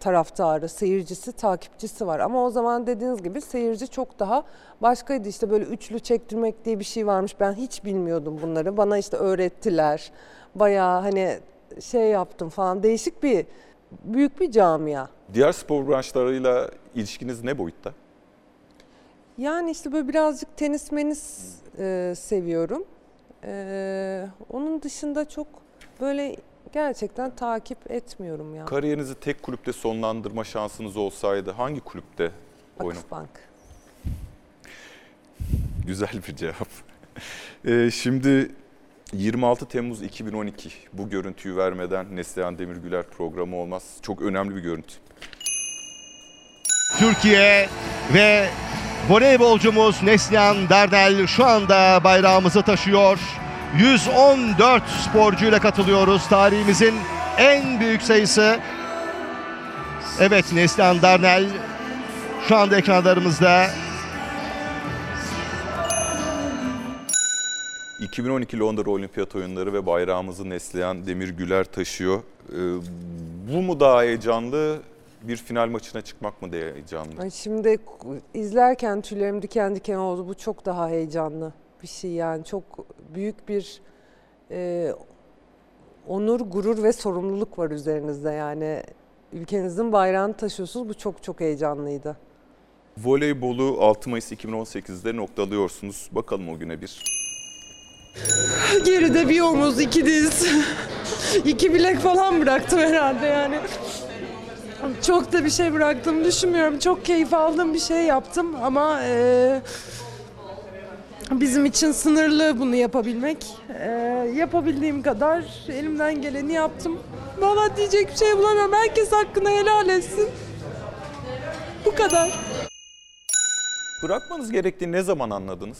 taraftarı, seyircisi, takipçisi var. Ama o zaman dediğiniz gibi seyirci çok daha başkaydı. İşte böyle üçlü çektirmek diye bir şey varmış. Ben hiç bilmiyordum bunları. Bana işte öğrettiler. Bayağı hani şey yaptım falan. Değişik bir, büyük bir camia. Diğer spor branşlarıyla ilişkiniz ne boyutta? Yani işte böyle birazcık tenis menis e, seviyorum. E, onun dışında çok böyle gerçekten takip etmiyorum ya. Kariyerinizi tek kulüpte sonlandırma şansınız olsaydı hangi kulüpte oynamak? Vakıfbank. Güzel bir cevap. Ee, şimdi 26 Temmuz 2012 bu görüntüyü vermeden Neslihan Demirgüler programı olmaz. Çok önemli bir görüntü. Türkiye ve voleybolcumuz Neslihan Derdel şu anda bayrağımızı taşıyor. 114 sporcuyla katılıyoruz. Tarihimizin en büyük sayısı. Evet Neslihan Derdel şu anda ekranlarımızda. 2012 Londra Olimpiyat Oyunları ve bayrağımızı Neslihan Demirgüler taşıyor. Ee, bu mu daha heyecanlı? Bir final maçına çıkmak mı daha heyecanlı? Ay şimdi izlerken tüylerim diken diken oldu. Bu çok daha heyecanlı bir şey yani. Çok büyük bir e, onur, gurur ve sorumluluk var üzerinizde yani. Ülkenizin bayrağını taşıyorsunuz. Bu çok çok heyecanlıydı. Voleybolu 6 Mayıs 2018'de noktalıyorsunuz. Bakalım o güne bir. Geride bir omuz, iki diz, iki bilek falan bıraktım herhalde yani. Çok da bir şey bıraktım düşünmüyorum. Çok keyif aldığım bir şey yaptım ama eee, bizim için sınırlı bunu yapabilmek. Eee, yapabildiğim kadar elimden geleni yaptım. Valla diyecek bir şey bulamıyorum. Herkes hakkını helal etsin. Bu kadar. Bırakmanız gerektiğini ne zaman anladınız?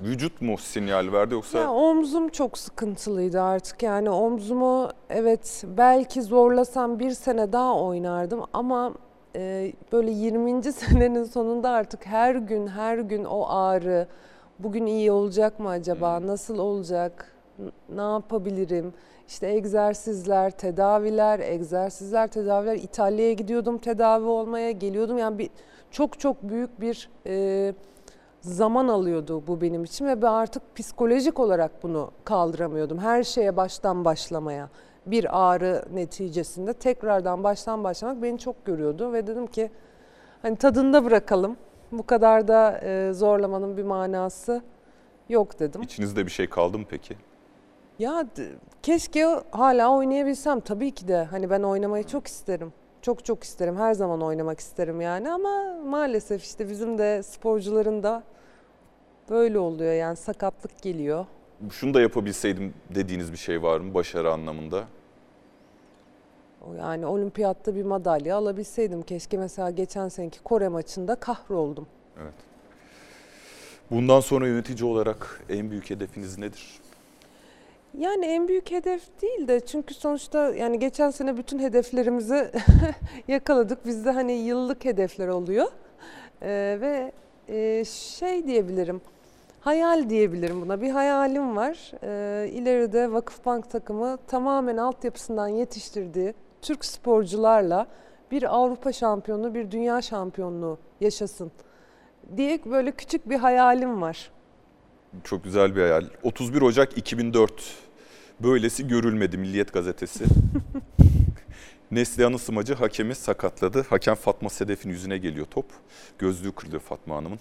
Vücut mu sinyal verdi yoksa? Ya omzum çok sıkıntılıydı artık. Yani omzumu evet belki zorlasam bir sene daha oynardım ama e, böyle 20. senenin sonunda artık her gün her gün o ağrı bugün iyi olacak mı acaba? Nasıl olacak? Ne yapabilirim? İşte egzersizler tedaviler egzersizler tedaviler. İtalya'ya gidiyordum tedavi olmaya geliyordum. Yani bir çok çok büyük bir e, zaman alıyordu bu benim için ve ben artık psikolojik olarak bunu kaldıramıyordum. Her şeye baştan başlamaya bir ağrı neticesinde tekrardan baştan başlamak beni çok görüyordu ve dedim ki hani tadında bırakalım. Bu kadar da e, zorlamanın bir manası yok dedim. içinizde bir şey kaldı mı peki? Ya keşke hala oynayabilsem tabii ki de. Hani ben oynamayı çok isterim. Çok çok isterim. Her zaman oynamak isterim yani ama maalesef işte bizim de sporcuların da böyle oluyor yani sakatlık geliyor. Şunu da yapabilseydim dediğiniz bir şey var mı başarı anlamında? Yani olimpiyatta bir madalya alabilseydim. Keşke mesela geçen seneki Kore maçında kahroldum. Evet. Bundan sonra yönetici olarak en büyük hedefiniz nedir? Yani en büyük hedef değil de çünkü sonuçta yani geçen sene bütün hedeflerimizi yakaladık. Bizde hani yıllık hedefler oluyor. Ee, ve e, şey diyebilirim. hayal diyebilirim buna. Bir hayalim var. Ee, ileride Vakıfbank takımı tamamen altyapısından yetiştirdiği Türk sporcularla bir Avrupa şampiyonu, bir dünya şampiyonluğu yaşasın diye böyle küçük bir hayalim var. Çok güzel bir hayal. 31 Ocak 2004. Böylesi görülmedi Milliyet Gazetesi. Neslihan'ın smacı hakemi sakatladı. Hakem Fatma Sedef'in yüzüne geliyor top. Gözlüğü kırılıyor Fatma Hanım'ın.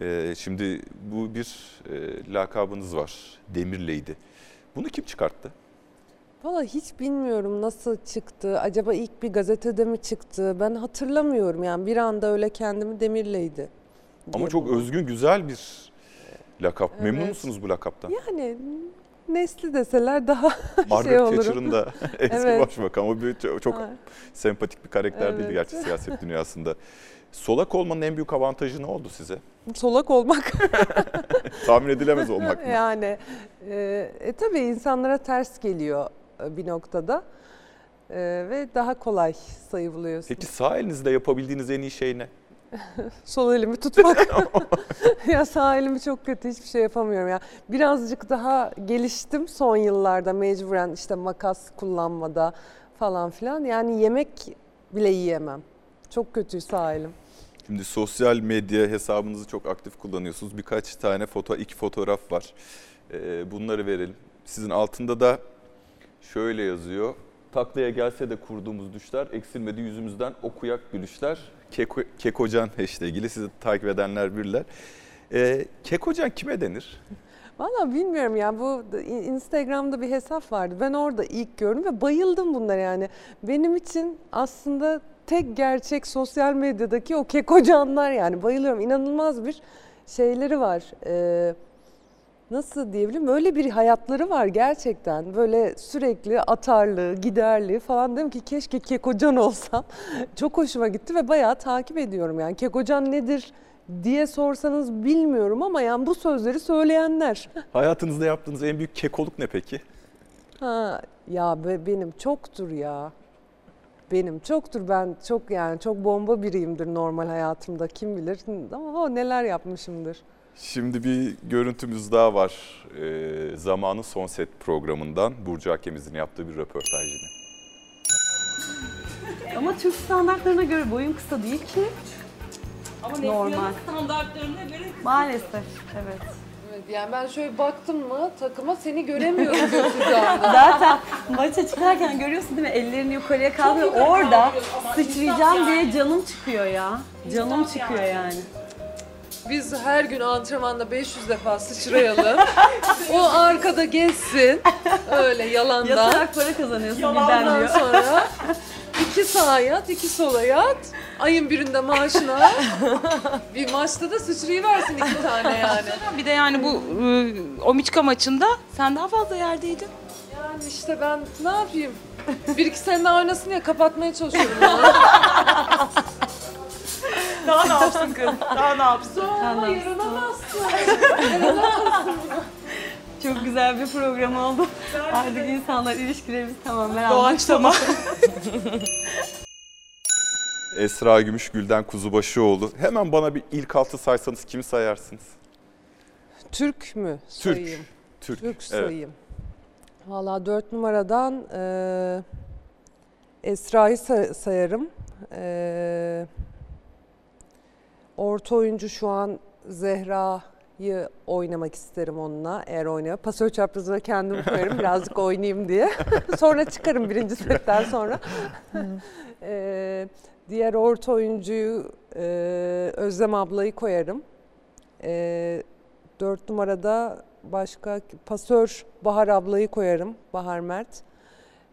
Ee, şimdi bu bir e, lakabınız var. Demirleydi. Bunu kim çıkarttı? Valla hiç bilmiyorum nasıl çıktı. Acaba ilk bir gazetede mi çıktı? Ben hatırlamıyorum yani bir anda öyle kendimi demirleydi. Ama çok özgün, güzel bir lakap. Memnun Evet. musunuz bu lakaptan? Yani nesli deseler daha Margaret şey olurum. Thatcher'ın da eski Evet. başbakan. O bir, çok, çok sempatik bir karakter Evet. gerçi siyaset dünyasında. Solak olmanın en büyük avantajı ne oldu size? Solak olmak. Tahmin edilemez olmak mı? yani e, e, tabii insanlara ters geliyor e, bir noktada. E, ve daha kolay sayılıyorsun. Peki sağ elinizde yapabildiğiniz en iyi şey ne? Sol elimi tutmak. ya sağ elimi çok kötü hiçbir şey yapamıyorum ya. Birazcık daha geliştim son yıllarda mecburen işte makas kullanmada falan filan. Yani yemek bile yiyemem. Çok kötü sağ elim. Şimdi sosyal medya hesabınızı çok aktif kullanıyorsunuz. Birkaç tane foto, iki fotoğraf var. Ee, bunları verelim. Sizin altında da şöyle yazıyor. Taklaya gelse de kurduğumuz düşler, eksilmedi yüzümüzden okuyak gülüşler. Keko, Kekocan hashtag ile sizi takip edenler birler. Ee, Kekocan kime denir? Valla bilmiyorum ya bu da- Instagram'da bir hesap vardı. Ben orada ilk gördüm ve bayıldım bunlara yani. Benim için aslında tek gerçek sosyal medyadaki o kekocanlar yani bayılıyorum. İnanılmaz bir şeyleri var. Ee, nasıl diyebilirim? Öyle bir hayatları var gerçekten. Böyle sürekli atarlı, giderli falan. Dedim ki keşke kekocan olsam. Çok hoşuma gitti ve bayağı takip ediyorum yani. Kekocan nedir diye sorsanız bilmiyorum ama yani bu sözleri söyleyenler. Hayatınızda yaptığınız en büyük kekoluk ne peki? Ha ya be, benim çoktur ya. Benim çoktur ben çok yani çok bomba biriyimdir normal hayatımda kim bilir ama o neler yapmışımdır. Şimdi bir görüntümüz daha var. Ee, Zamanın Son Set programından Burcu Akemiz'in yaptığı bir röportaj yine. Ama Türk standartlarına göre boyun kısa değil ki. Ama Normal. standartlarına göre Maalesef, evet. Evet, yani ben şöyle baktım mı takıma seni göremiyorum Zaten maça çıkarken görüyorsun değil mi? Ellerini yukarıya kaldırıyor. Orada sıçrayacağım diye canım çıkıyor ya. Canım çıkıyor yani. Biz her gün antrenmanda 500 defa sıçrayalım. o arkada gezsin. Öyle yalandan. Yatarak para kazanıyorsun birden Ondan diyor. sonra iki sağa yat, iki sola yat. Ayın birinde maaşına. bir maçta da sıçrayıversin iki tane yani. bir de yani bu e, Omiçka maçında sen daha fazla yerdeydin. Yani işte ben ne yapayım? Bir iki sene daha oynasın diye kapatmaya çalışıyorum. Daha ne yapsın kız? Daha ne yapsın? Sonra yaranamazsın. Çok güzel bir program oldu. Artık insanlar ilişkilerimiz tamamen Doğaçlama. Esra Gümüşgül'den Kuzubaşıoğlu. Hemen bana bir ilk altı saysanız kimi sayarsınız? Türk mü Türk. sayayım? Türk. Türk Evet. sayayım. Valla dört numaradan eee Esra'yı say- sayarım. Eee orta oyuncu şu an Zehra'yı oynamak isterim onunla eğer oynar. Pasör çaprazına kendimi koyarım birazcık oynayayım diye. sonra çıkarım birinci setten sonra. Eee, diğer orta oyuncuyu eee, Özlem ablayı koyarım. Eee Dört numarada başka pasör Bahar ablayı koyarım. Bahar Mert.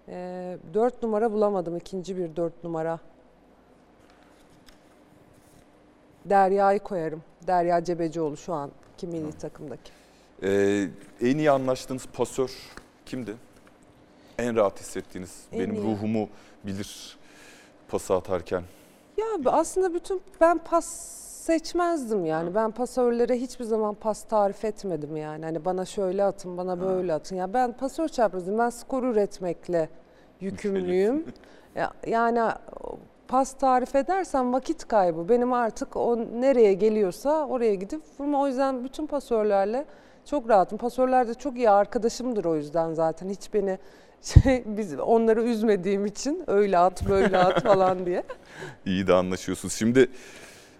Ee, dört numara bulamadım. ikinci bir dört numara. Derya'yı koyarım. Derya Cebecioğlu şu an kim milli takımdaki. Ee, en iyi anlaştığınız pasör kimdi? En rahat hissettiğiniz, En benim iyi. ruhumu bilir pası atarken. Ya aslında bütün ben pas seçmezdim yani. Ben pasörlere hiçbir zaman pas tarif etmedim yani. Hani bana şöyle atın, bana böyle atın. Ya ben pasör çaprazıyım. Ben skor üretmekle yükümlüyüm. Ya, yani pas tarif edersem vakit kaybı. Benim artık o nereye geliyorsa oraya gidip vurma. O yüzden bütün pasörlerle çok rahatım. Pasörler de çok iyi arkadaşımdır o yüzden zaten. Hiç beni şey, biz onları üzmediğim için öyle at böyle at falan diye. İyi de anlaşıyorsunuz. Şimdi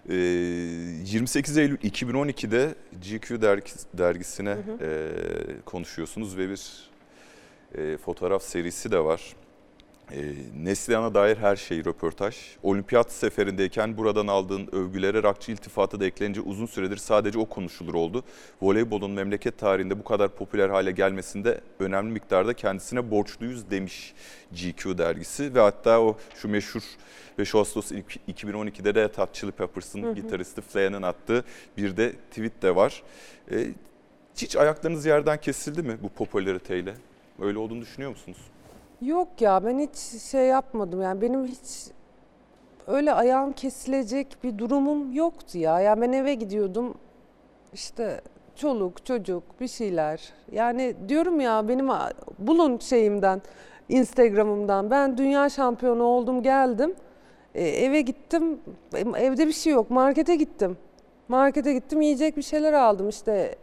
e, 28 Eylül 2012'de GQ dergis- dergisine e, konuşuyorsunuz ve bir e, fotoğraf serisi de var. E, Neslihan'a dair her şey röportaj. Olimpiyat seferindeyken buradan aldığın övgülere rakçı iltifatı da eklenince uzun süredir sadece o konuşulur oldu. Voleybolun memleket tarihinde bu kadar popüler hale gelmesinde önemli miktarda kendisine borçluyuz demiş GQ dergisi. Ve hatta o şu meşhur 5 Ağustos ilk- 2012'de de Hot Chili Peppers'ın gitaristi Flaya'nın attığı bir de tweet de var. E, hiç ayaklarınız yerden kesildi mi bu popülariteyle? Öyle olduğunu düşünüyor musunuz? Yok ya ben hiç şey yapmadım yani benim hiç öyle ayağım kesilecek bir durumum yoktu ya. Yani ben eve gidiyordum işte çoluk çocuk bir şeyler. Yani diyorum ya benim bulun şeyimden Instagram'ımdan ben dünya şampiyonu oldum geldim. E, eve gittim evde bir şey yok markete gittim. Markete gittim yiyecek bir şeyler aldım işte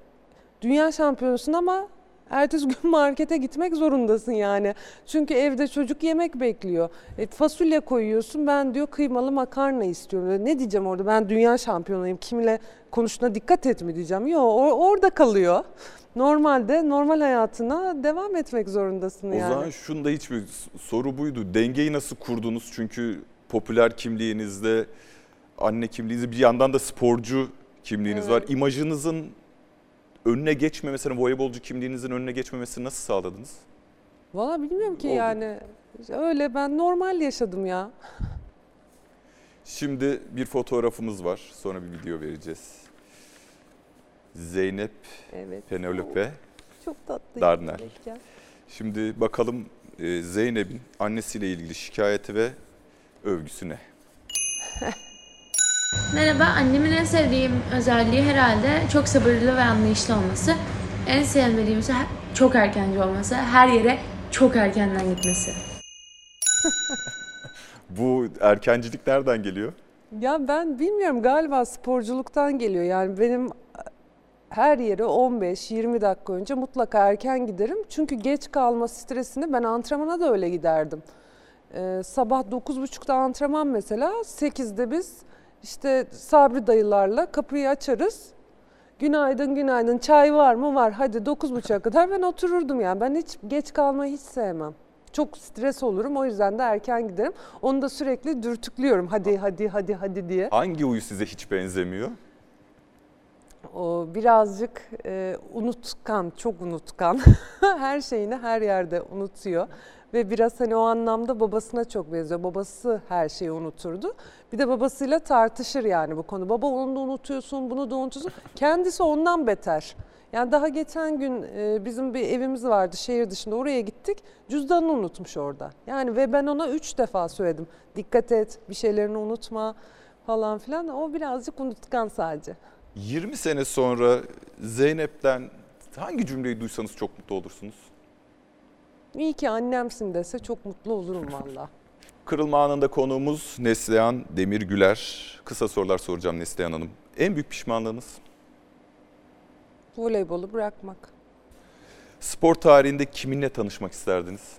dünya şampiyonusun ama ertesi gün markete gitmek zorundasın yani. Çünkü evde çocuk yemek bekliyor. E, fasulye koyuyorsun ben diyor kıymalı makarna istiyorum. Ne diyeceğim orada ben dünya şampiyonuyum kimle konuştuğuna dikkat et mi diyeceğim. Yok orada kalıyor. Normalde normal hayatına devam etmek zorundasın O yani. zaman şunu da hiçbir soru buydu. Dengeyi nasıl kurdunuz? Çünkü popüler kimliğinizde, anne kimliğinizde bir yandan da sporcu kimliğiniz var. İmajınızın önüne geçmemesini, voleybolcu kimliğinizin önüne geçmemesini nasıl sağladınız? Valla bilmiyorum ki Oldu. yani öyle ben normal yaşadım ya. Şimdi bir fotoğrafımız var. Sonra bir video vereceğiz. Zeynep Evet. Penelope. Çok tatlı. Darnel. Şimdi bakalım e, Zeynep'in annesiyle ilgili şikayeti ve övgüsü ne? Merhaba, annemin en sevdiğim özelliği herhalde çok sabırlı ve anlayışlı olması. En sevmediğim ise çok erkenci olması, her yere çok erkenden gitmesi. Bu erkencilik nereden geliyor? Ya ben bilmiyorum galiba sporculuktan geliyor. Yani benim her yere 15-20 dakika önce mutlaka erken giderim. Çünkü geç kalma stresini ben antrenmana da öyle giderdim. Ee, sabah 9.30'da antrenman mesela 8'de biz işte Sabri dayılarla kapıyı açarız. Günaydın günaydın çay var mı? Var. Hadi 9.30'a kadar ben otururdum yani. Ben hiç geç kalmayı hiç sevmem. Çok stres olurum o yüzden de erken giderim. Onu da sürekli dürtüklüyorum. Hadi hadi hadi hadi diye. Hangi huyu size hiç benzemiyor? O birazcık e, unutkan, çok unutkan. her şeyini her yerde unutuyor. Ve biraz hani o anlamda babasına çok benziyor. Babası her şeyi unuturdu. Bir de babasıyla tartışır yani bu konu. Baba onu da unutuyorsun, bunu da unutuyorsun. Kendisi ondan beter. Yani daha geçen gün e, bizim bir evimiz vardı şehir dışında oraya gittik. Cüzdanını unutmuş orada. Yani ve ben ona üç defa söyledim. Dikkat et, bir şeylerini unutma falan filan. O birazcık unutkan sadece. 20 sene sonra Zeynep'ten hangi cümleyi duysanız çok mutlu olursunuz? İyi ki annemsin dese çok mutlu olurum valla. Kırılma anında konuğumuz Neslihan Demirgüler. Kısa sorular soracağım Neslihan Hanım. En büyük pişmanlığınız? Voleybolu bırakmak. Spor tarihinde kiminle tanışmak isterdiniz?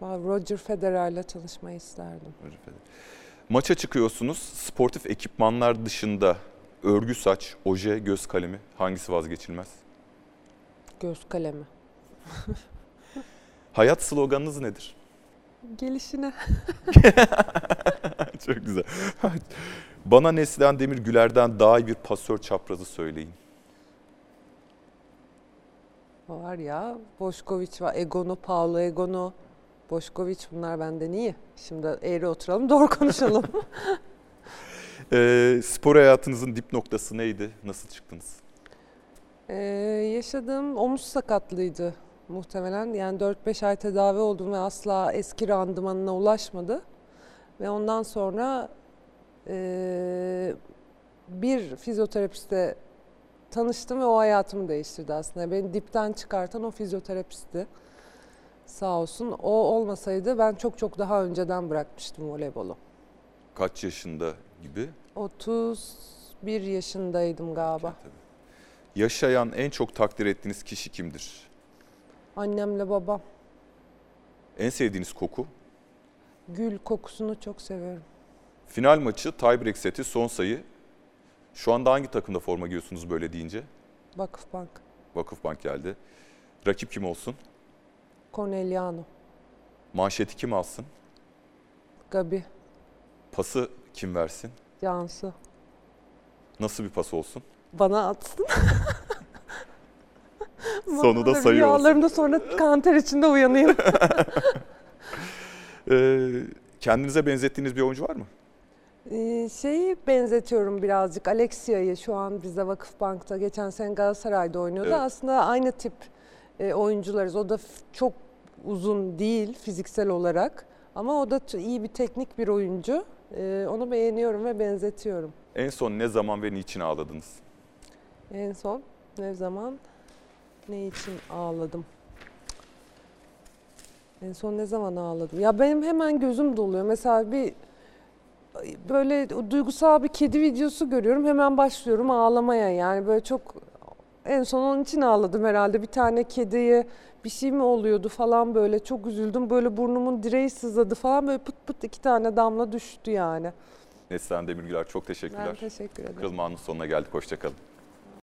Roger Federer'le tanışmayı isterdim. Maça çıkıyorsunuz. Sportif ekipmanlar dışında örgü saç, oje, göz kalemi hangisi vazgeçilmez? Göz kalemi. Hayat sloganınız nedir? Gelişine. Çok güzel. Bana Neslihan Demirgüler'den daha iyi bir pasör çaprazı söyleyin. Var ya Boşkoviç var, Egono, Paolo Egono, Boşkoviç bunlar benden iyi. Şimdi eğri oturalım doğru konuşalım. Ee, spor hayatınızın dip noktası neydi? Nasıl çıktınız? Ee, yaşadığım omuz sakatlığıydı muhtemelen. Yani 4-5 ay tedavi oldum ve asla eski randımanına ulaşmadı. Ve ondan sonra e, bir fizyoterapiste tanıştım ve o hayatımı değiştirdi aslında. Beni dipten çıkartan o fizyoterapistti. Sağ olsun. O olmasaydı ben çok çok daha önceden bırakmıştım voleybolu. Kaç yaşında gibi? 31 yaşındaydım galiba. Yaşayan en çok takdir ettiğiniz kişi kimdir? Annemle babam. En sevdiğiniz koku? Gül kokusunu çok seviyorum. Final maçı, tiebreak seti, son sayı. Şu anda hangi takımda forma giyiyorsunuz böyle deyince? Vakıfbank. Vakıfbank geldi. Rakip kim olsun? Corneliano. Manşeti kim alsın? Gabi. Pası kim versin? Cansu. Nasıl bir pas olsun? Bana atsın. Sonu da sayı olsun. Rüyalarımda sonra kanter içinde uyanayım. Ee, kendinize benzettiğiniz bir oyuncu var mı? Ee, şeyi benzetiyorum birazcık. Alexia'yı şu an bizde Vakıfbank'ta geçen sene Galatasaray'da oynuyordu. Evet. Aslında aynı tip e, oyuncularız. O da çok uzun değil fiziksel olarak. Ama o da iyi bir teknik bir oyuncu. Ee, onu beğeniyorum ve benzetiyorum. En son ne zaman ve niçin ağladınız? En son ne zaman ne için ağladım? En son ne zaman ağladım? Ya benim hemen gözüm doluyor. Mesela bir böyle duygusal bir kedi videosu görüyorum. Hemen başlıyorum ağlamaya. Yani böyle çok en son onun için ağladım herhalde. Bir tane kediye bir şey mi oluyordu falan böyle çok üzüldüm. Böyle burnumun direği sızladı falan böyle pıt pıt iki tane damla düştü yani. Neslihan Demirgüler çok teşekkürler. Ben teşekkür ederim. Kırılma sonuna geldik. Hoşçakalın.